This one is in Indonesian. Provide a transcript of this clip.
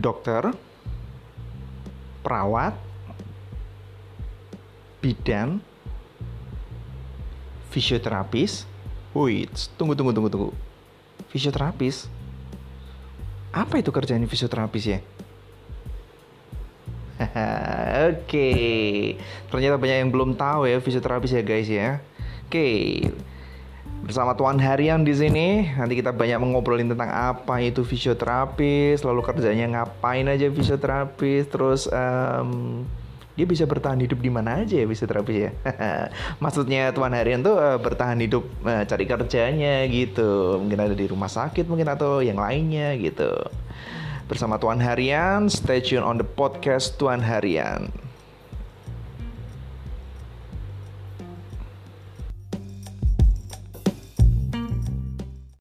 dokter, perawat, bidan, fisioterapis. Wait, tunggu tunggu tunggu tunggu. Fisioterapis? Apa itu kerjaan fisioterapis ya? Oke, ternyata banyak yang belum tahu ya fisioterapis ya guys ya. Oke, bersama Tuan Harian di sini. Nanti kita banyak mengobrolin tentang apa itu fisioterapis, lalu kerjanya ngapain aja fisioterapis, terus um, dia bisa bertahan hidup di mana aja ya fisioterapis ya. Maksudnya Tuan Harian tuh uh, bertahan hidup uh, cari kerjanya gitu. Mungkin ada di rumah sakit mungkin atau yang lainnya gitu bersama Tuan Harian. Stay tune on the podcast Tuan Harian.